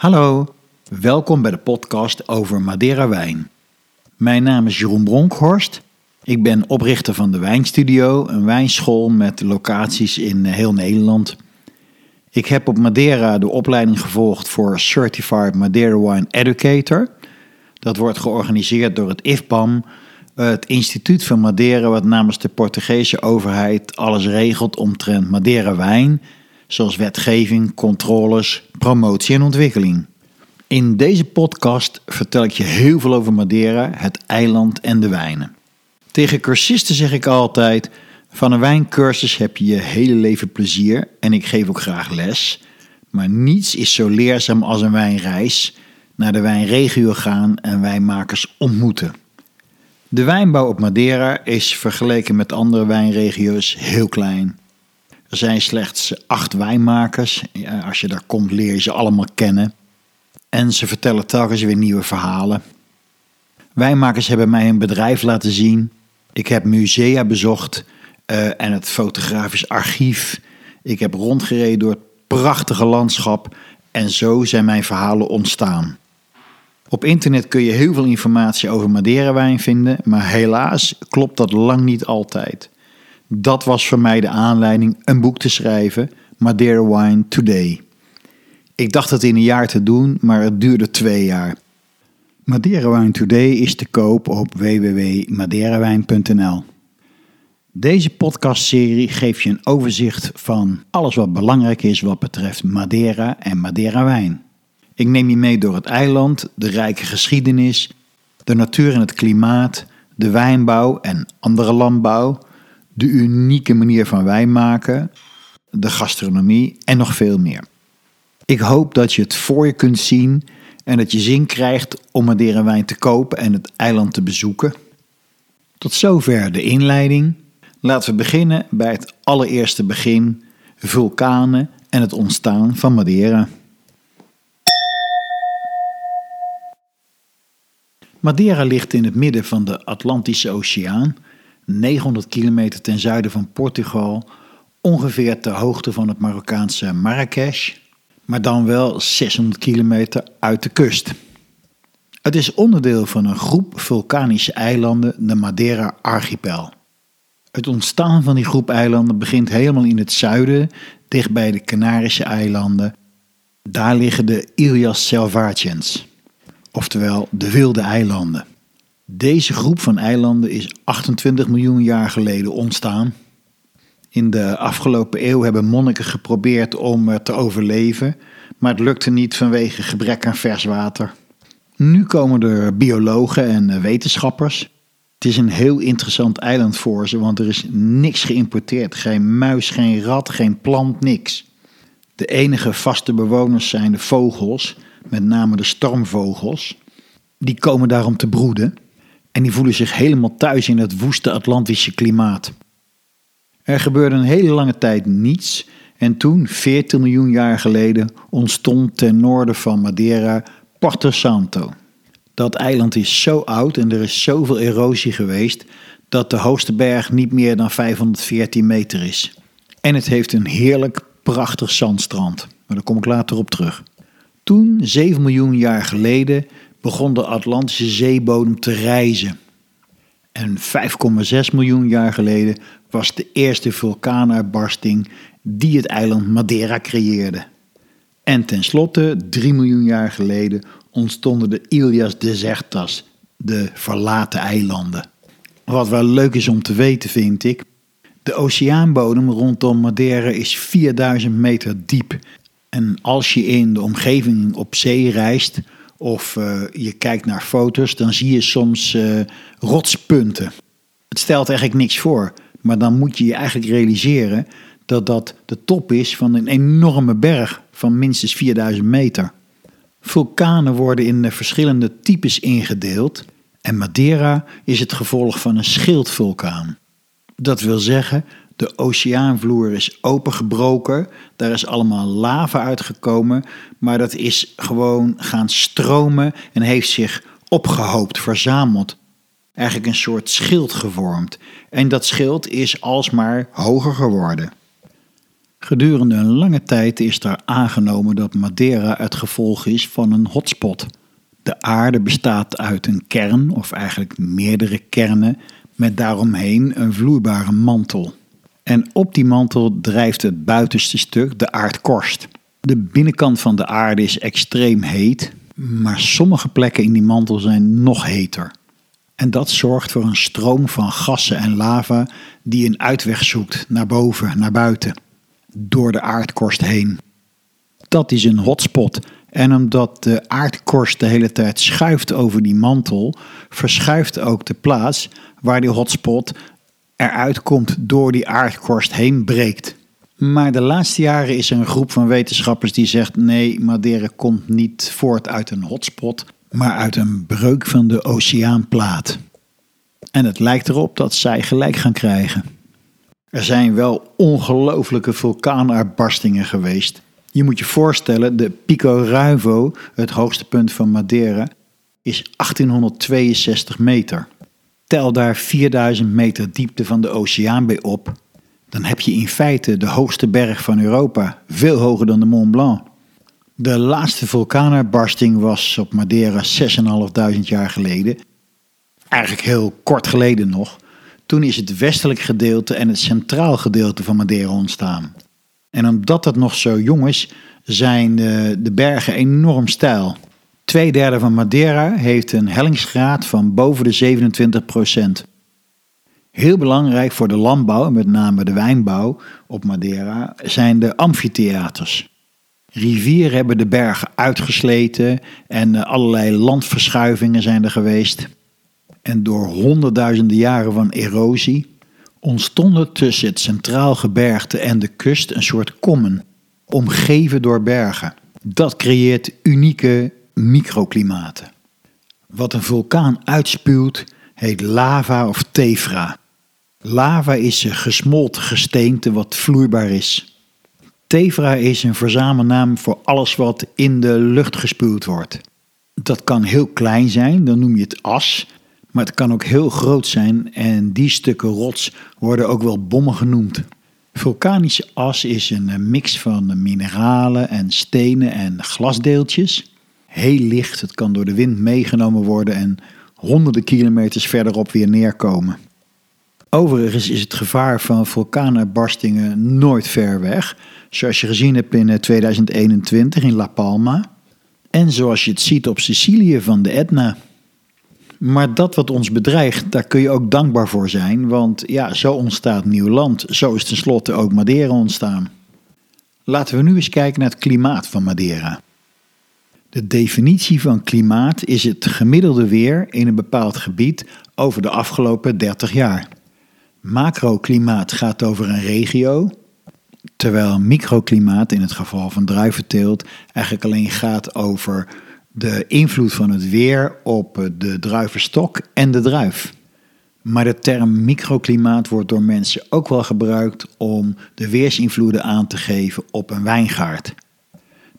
Hallo, welkom bij de podcast over Madeira wijn. Mijn naam is Jeroen Bronkhorst. Ik ben oprichter van de Wijnstudio, een wijnschool met locaties in heel Nederland. Ik heb op Madeira de opleiding gevolgd voor Certified Madeira Wine Educator. Dat wordt georganiseerd door het IFPAM, het Instituut van Madeira, wat namens de Portugese overheid alles regelt omtrent Madeira wijn, zoals wetgeving, controles, promotie en ontwikkeling. In deze podcast vertel ik je heel veel over Madeira, het eiland en de wijnen. Tegen cursisten zeg ik altijd: van een wijncursus heb je je hele leven plezier en ik geef ook graag les. Maar niets is zo leerzaam als een wijnreis, naar de wijnregio gaan en wijnmakers ontmoeten. De wijnbouw op Madeira is vergeleken met andere wijnregio's heel klein. Er zijn slechts acht wijnmakers. Als je daar komt leer je ze allemaal kennen. En ze vertellen telkens weer nieuwe verhalen. Wijnmakers hebben mij een bedrijf laten zien. Ik heb musea bezocht uh, en het fotografisch archief. Ik heb rondgereden door het prachtige landschap. En zo zijn mijn verhalen ontstaan. Op internet kun je heel veel informatie over Madeira-wijn vinden, maar helaas klopt dat lang niet altijd. Dat was voor mij de aanleiding een boek te schrijven, Madeira Wine Today. Ik dacht het in een jaar te doen, maar het duurde twee jaar. Madeira Wine Today is te koop op www.madeirawijn.nl. Deze podcastserie geeft je een overzicht van alles wat belangrijk is wat betreft Madeira en Madeira wijn. Ik neem je mee door het eiland, de rijke geschiedenis, de natuur en het klimaat, de wijnbouw en andere landbouw, de unieke manier van wijn maken, de gastronomie en nog veel meer. Ik hoop dat je het voor je kunt zien en dat je zin krijgt om Madeira wijn te kopen en het eiland te bezoeken. Tot zover de inleiding. Laten we beginnen bij het allereerste begin: vulkanen en het ontstaan van Madeira. Madeira ligt in het midden van de Atlantische Oceaan, 900 kilometer ten zuiden van Portugal, ongeveer ter hoogte van het Marokkaanse Marrakesh, maar dan wel 600 kilometer uit de kust. Het is onderdeel van een groep vulkanische eilanden, de Madeira Archipel. Het ontstaan van die groep eilanden begint helemaal in het zuiden, dicht bij de Canarische eilanden. Daar liggen de Ilias Selvagens oftewel de wilde eilanden. Deze groep van eilanden is 28 miljoen jaar geleden ontstaan. In de afgelopen eeuw hebben monniken geprobeerd om te overleven, maar het lukte niet vanwege gebrek aan vers water. Nu komen er biologen en wetenschappers. Het is een heel interessant eiland voor ze, want er is niks geïmporteerd. Geen muis, geen rat, geen plant, niks. De enige vaste bewoners zijn de vogels, met name de stormvogels, die komen daar om te broeden en die voelen zich helemaal thuis in het woeste Atlantische klimaat. Er gebeurde een hele lange tijd niets en toen, 14 miljoen jaar geleden, ontstond ten noorden van Madeira Porto Santo. Dat eiland is zo oud en er is zoveel erosie geweest dat de hoogste berg niet meer dan 514 meter is. En het heeft een heerlijk, prachtig zandstrand. Maar daar kom ik later op terug. Toen, 7 miljoen jaar geleden, begon de Atlantische zeebodem te rijzen. En 5,6 miljoen jaar geleden was de eerste vulkaanuitbarsting die het eiland Madeira creëerde. En tenslotte, 3 miljoen jaar geleden, ontstonden de Ilias Desertas, de verlaten eilanden. Wat wel leuk is om te weten, vind ik. De oceaanbodem rondom Madeira is 4000 meter diep en als je in de omgeving op zee reist of uh, je kijkt naar foto's, dan zie je soms uh, rotspunten. Het stelt eigenlijk niks voor, maar dan moet je je eigenlijk realiseren dat dat de top is van een enorme berg van minstens 4000 meter. Vulkanen worden in verschillende types ingedeeld en Madeira is het gevolg van een schildvulkaan. Dat wil zeggen de oceaanvloer is opengebroken. Daar is allemaal lava uitgekomen. Maar dat is gewoon gaan stromen en heeft zich opgehoopt, verzameld. Eigenlijk een soort schild gevormd. En dat schild is alsmaar hoger geworden. Gedurende een lange tijd is daar aangenomen dat Madeira het gevolg is van een hotspot. De aarde bestaat uit een kern, of eigenlijk meerdere kernen, met daaromheen een vloeibare mantel. En op die mantel drijft het buitenste stuk, de aardkorst. De binnenkant van de aarde is extreem heet, maar sommige plekken in die mantel zijn nog heter. En dat zorgt voor een stroom van gassen en lava die een uitweg zoekt naar boven, naar buiten, door de aardkorst heen. Dat is een hotspot. En omdat de aardkorst de hele tijd schuift over die mantel, verschuift ook de plaats waar die hotspot eruit komt door die aardkorst heen breekt. Maar de laatste jaren is er een groep van wetenschappers die zegt: nee, Madeira komt niet voort uit een hotspot, maar uit een breuk van de oceaanplaat. En het lijkt erop dat zij gelijk gaan krijgen. Er zijn wel ongelooflijke vulkaanuitbarstingen geweest. Je moet je voorstellen, de Pico Ruivo, het hoogste punt van Madeira, is 1862 meter. Tel daar 4000 meter diepte van de oceaan bij op, dan heb je in feite de hoogste berg van Europa, veel hoger dan de Mont Blanc. De laatste vulkaanuitbarsting was op Madeira 6.500 jaar geleden. Eigenlijk heel kort geleden nog. Toen is het westelijk gedeelte en het centraal gedeelte van Madeira ontstaan. En omdat dat nog zo jong is, zijn de, de bergen enorm steil. Tweederde van Madeira heeft een hellingsgraad van boven de 27 procent. Heel belangrijk voor de landbouw, met name de wijnbouw op Madeira, zijn de amfitheaters. Rivieren hebben de bergen uitgesleten en eh, allerlei landverschuivingen zijn er geweest. En door honderdduizenden jaren van erosie ontstonden tussen het centraal gebergte en de kust een soort kommen, omgeven door bergen. Dat creëert unieke microklimaten. Wat een vulkaan uitspuwt, heet lava of tefra. Lava is gesmolten gesteente wat vloeibaar is. Tefra is een verzamelnaam voor alles wat in de lucht gespuwd wordt. Dat kan heel klein zijn, dan noem je het as, maar het kan ook heel groot zijn en die stukken rots worden ook wel bommen genoemd. Vulkanische as is een mix van mineralen en stenen en glasdeeltjes. Heel licht, het kan door de wind meegenomen worden en honderden kilometers verderop weer neerkomen. Overigens is het gevaar van vulkaanuitbarstingen nooit ver weg, zoals je gezien hebt in 2021 in La Palma en zoals je het ziet op Sicilië van de Etna. Maar dat wat ons bedreigt, daar kun je ook dankbaar voor zijn, want ja, zo ontstaat nieuw land. Zo is tenslotte ook Madeira ontstaan. Laten we nu eens kijken naar het klimaat van Madeira. De definitie van klimaat is het gemiddelde weer in een bepaald gebied over de afgelopen 30 jaar. Macroklimaat gaat over een regio, terwijl microklimaat in het geval van druiventeelt eigenlijk alleen gaat over de invloed van het weer op de druivenstok en de druif. Maar de term microklimaat wordt door mensen ook wel gebruikt om de weersinvloeden aan te geven op een wijngaard.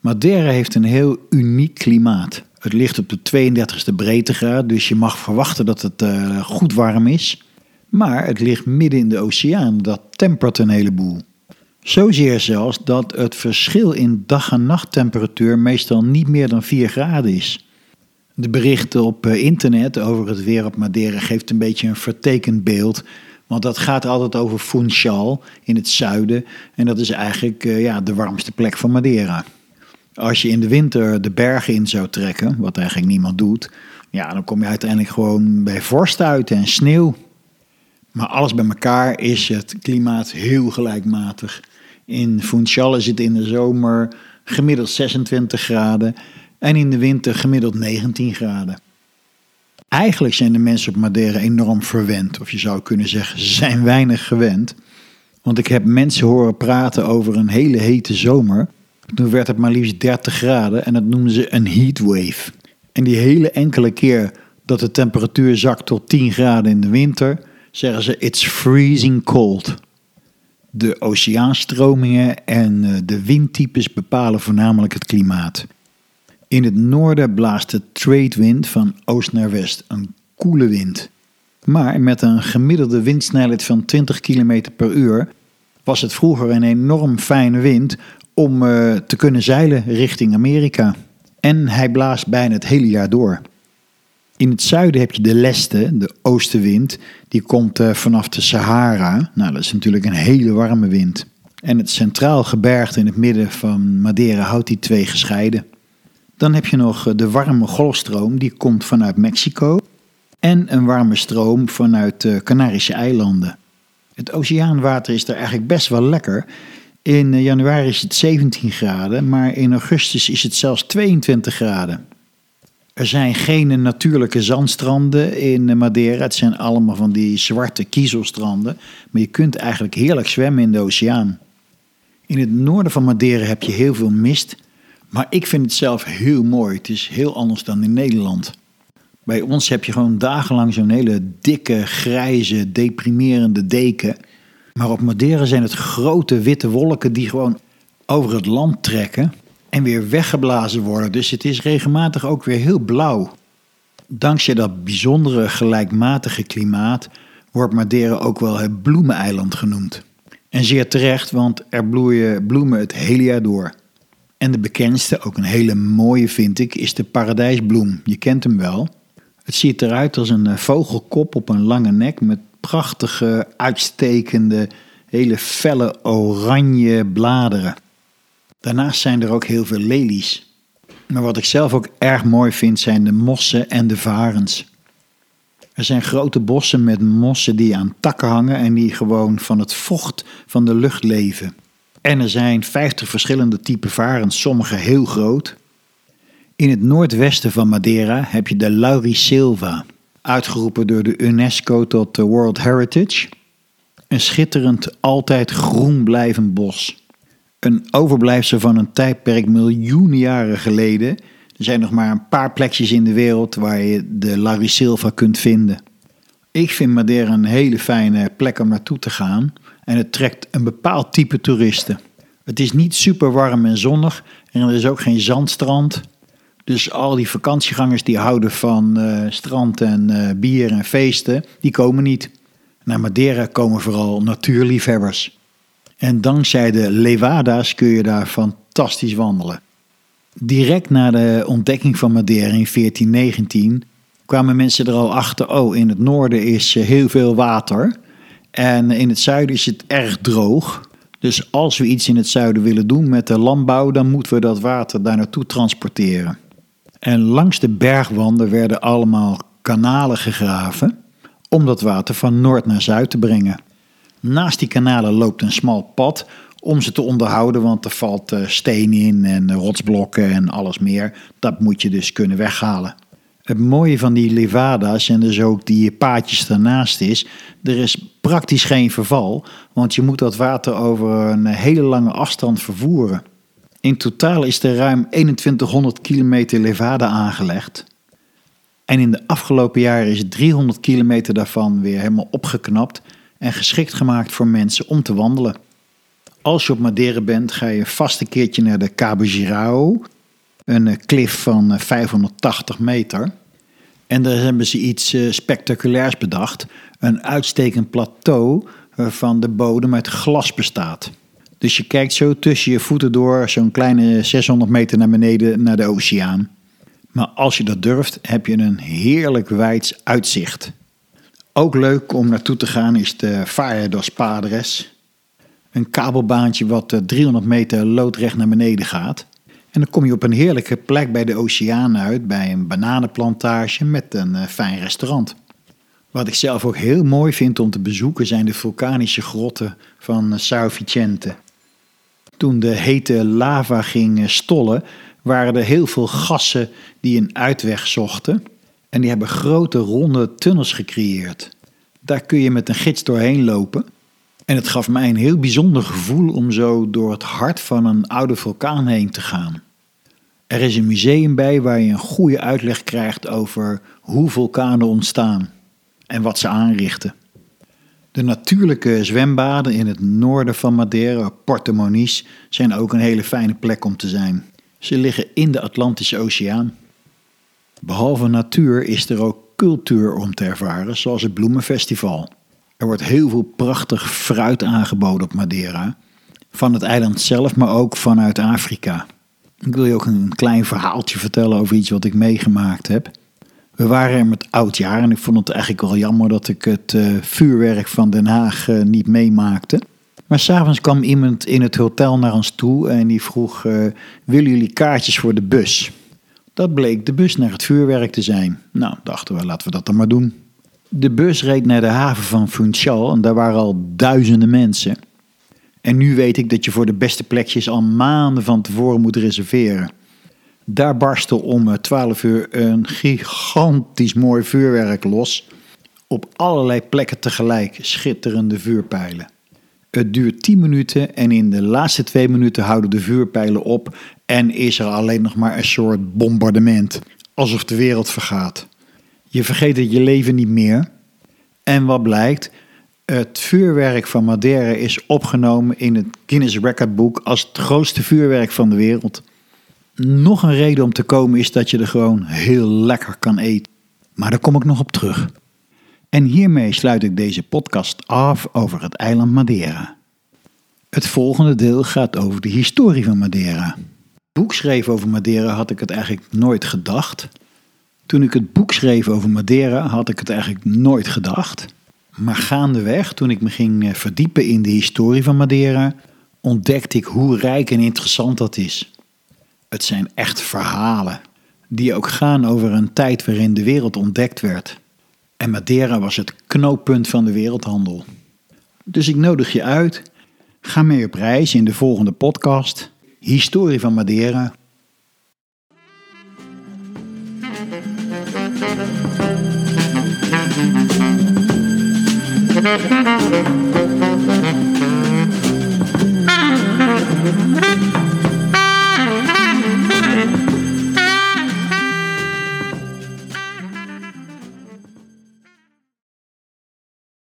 Madeira heeft een heel uniek klimaat. Het ligt op de 32e breedtegraad, dus je mag verwachten dat het uh, goed warm is. Maar het ligt midden in de oceaan, dat tempert een heleboel. Zozeer zelfs dat het verschil in dag- en nachttemperatuur meestal niet meer dan 4 graden is. De berichten op eh, internet over het weer op Madeira geeft een beetje een vertekend beeld. Want dat gaat altijd over Funchal in het zuiden. En dat is eigenlijk uh, ja, de warmste plek van Madeira. Als je in de winter de bergen in zou trekken, wat eigenlijk niemand doet, ja, dan kom je uiteindelijk gewoon bij vorst uit en sneeuw. Maar alles bij elkaar is het klimaat heel gelijkmatig. In Funchal is het in de zomer gemiddeld 26 graden en in de winter gemiddeld 19 graden. Eigenlijk zijn de mensen op Madeira enorm verwend, of je zou kunnen zeggen, ze zijn weinig gewend. Want ik heb mensen horen praten over een hele hete zomer. Toen werd het maar liefst 30 graden en dat noemden ze een heatwave. En die hele enkele keer dat de temperatuur zakt tot 10 graden in de winter, zeggen ze it's freezing cold. De oceaanstromingen en eh, de windtypes bepalen voornamelijk het klimaat. In het noorden blaast de tradewind van oost naar west, een koele wind. Maar met een gemiddelde windsnelheid van 20 km per uur was het vroeger een enorm fijne wind om uh, te kunnen zeilen richting Amerika. En hij blaast bijna het hele jaar door. In het zuiden heb je de leste, de oostenwind. Die komt uh, vanaf de Sahara. Nou, dat is natuurlijk een hele warme wind. En het centraal gebergte in het midden van Madeira houdt die twee gescheiden. Dan heb je nog eh, de warme golfstroom, die komt vanuit Mexico. En een warme stroom vanuit de Canarische eilanden. Het oceaanwater is er eigenlijk best wel lekker. In eh, januari is het 17 graden, maar in augustus is het zelfs 22 graden. Er zijn geen natuurlijke zandstranden in Madeira. Het zijn allemaal van die zwarte kiezelstranden. Maar je kunt eigenlijk heerlijk zwemmen in de oceaan. In het noorden van Madeira heb je heel veel mist. Maar ik vind het zelf heel mooi. Het is heel anders dan in Nederland. Bij ons heb je gewoon dagenlang zo'n hele dikke, grijze, deprimerende deken. Maar op Madeira zijn het grote witte wolken die gewoon over het land trekken en weer weggeblazen worden. Dus het is regelmatig ook weer heel blauw. Dankzij dat bijzondere gelijkmatige klimaat wordt Madeira ook wel het bloemeneiland genoemd. En zeer terecht, want er bloeien bloemen het hele jaar door. En de bekendste, ook een hele mooie vind ik, is de paradijsbloem. Je kent hem wel. Het ziet eruit als een eh, vogelkop op een lange nek met prachtige, uitstekende, hele felle oranje bladeren. Daarnaast zijn er ook heel veel lelies. Maar wat ik zelf ook erg mooi vind zijn de mossen en de varens. Er zijn grote bossen met mossen die aan takken hangen en die gewoon van het vocht van de lucht leven. En er zijn 50 verschillende typen varens, sommige heel groot. In het noordwesten van Madeira heb je de Laurisilva, uitgeroepen door de UNESCO tot World Heritage. Een schitterend, altijd groen blijvend bos. Een overblijfsel van een tijdperk miljoenen jaren geleden. Er zijn nog maar een paar plekjes in de wereld waar je de Laurisilva kunt vinden. Ik vind Madeira een hele fijne plek om naartoe te gaan en het trekt een bepaald type toeristen. Het is niet super warm en zonnig en er is ook geen zandstrand. Dus al die vakantiegangers die houden van uh, strand en uh, bier en feesten, die komen niet. Naar Madeira komen vooral natuurliefhebbers. En dankzij de Levada's kun je daar fantastisch wandelen. Direct na de ontdekking van Madeira in 1419 kwamen mensen er al achter: oh, in het noorden is eh, heel veel water. En in het zuiden is het erg droog. Dus als we iets in het zuiden willen doen met de landbouw, dan moeten we dat water daar naartoe transporteren. En langs de bergwanden werden allemaal kanalen gegraven om dat water van noord naar zuid te brengen. Naast die kanalen loopt een smal pad om ze te onderhouden, want er valt eh, steen in en rotsblokken en alles meer. Dat moet je dus kunnen weghalen. Het mooie van die levada's en dus ook die paadjes daarnaast is, er is praktisch geen verval, want je moet dat water over een hele lange afstand vervoeren. In totaal is er ruim 2100 kilometer levada aangelegd. En in de afgelopen jaren is 300 kilometer daarvan weer helemaal opgeknapt en geschikt gemaakt voor mensen om te wandelen. Als je op Madeira bent, ga je vast een keertje naar de Cabo Girao, een klif van 580 meter. En daar hebben ze iets eh, spectaculairs bedacht: een uitstekend plateau waarvan de bodem uit glas bestaat. Dus je kijkt zo tussen je voeten door zo'n kleine 600 meter naar beneden naar de oceaan. Maar als je dat durft, heb je een heerlijk wijds uitzicht. Ook leuk om naartoe te gaan is de Faia dos Padres. Een kabelbaantje wat 300 eh, meter loodrecht naar beneden gaat. En dan kom je op een heerlijke plek bij de oceaan uit, bij een bananenplantage met een uh, fijn restaurant. Wat ik zelf ook heel mooi vind om te bezoeken zijn de vulkanische grotten van uh, Sao Vicente. Toen de hete lava ging stollen, waren er heel veel gassen die een uitweg zochten. En die hebben grote ronde tunnels gecreëerd. Daar kun je met een gids doorheen lopen. En het gaf mij een heel bijzonder gevoel om zo door het hart van een oude vulkaan heen te gaan. Er is een museum bij waar je een goede uitleg krijgt over hoe vulkanen ontstaan en wat ze aanrichten. De natuurlijke zwembaden in het noorden van Madeira, Porto zijn ook een hele fijne plek om te zijn. Ze liggen in de Atlantische Oceaan. Behalve natuur is er ook cultuur om te ervaren, zoals het Bloemenfestival. Er wordt heel veel prachtig fruit aangeboden op Madeira. Van het eiland zelf, maar ook vanuit Afrika. Ik wil je ook een klein verhaaltje vertellen over iets wat ik meegemaakt heb. We waren er met oudjaar en ik vond het eigenlijk wel jammer dat ik het uh, vuurwerk van Den Haag uh, niet meemaakte. Maar s'avonds kwam iemand in het hotel naar ons toe en die vroeg: uh, Willen jullie kaartjes voor de bus? Dat bleek de bus naar het vuurwerk te zijn. Nou, dachten we, laten we dat dan maar doen. De bus reed naar de haven van Funchal en daar waren al duizenden mensen. En nu weet ik dat je voor de beste plekjes al maanden van tevoren moet reserveren. Daar barstte om 12 uur een gigantisch mooi vuurwerk los. Op allerlei plekken tegelijk schitterende vuurpijlen. Het duurt 10 minuten en in de laatste 2 minuten houden de vuurpijlen op en is er alleen nog maar een soort bombardement. Alsof de wereld vergaat. Je vergeet het je leven niet meer. En wat blijkt? Het vuurwerk van Madeira is opgenomen in het Guinness Record Book als het grootste vuurwerk van de wereld. Nog een reden om te komen is dat je er gewoon heel lekker kan eten. Maar daar kom ik nog op terug. En hiermee sluit ik deze podcast af over het eiland Madeira. Het volgende deel gaat over de historie van Madeira. Boek schreef over Madeira had ik het eigenlijk nooit gedacht. Toen ik het boek schreef over Madeira had ik het eigenlijk nooit gedacht. Maar gaandeweg, toen ik me ging eh, verdiepen in de historie van Madeira, ontdekte ik hoe rijk en interessant dat is. Het zijn echt verhalen die ook gaan over een tijd waarin de wereld ontdekt werd. En Madeira was het knooppunt van de wereldhandel. Dus ik nodig je uit. Ga mee op reis in de volgende podcast. Historie van Madeira.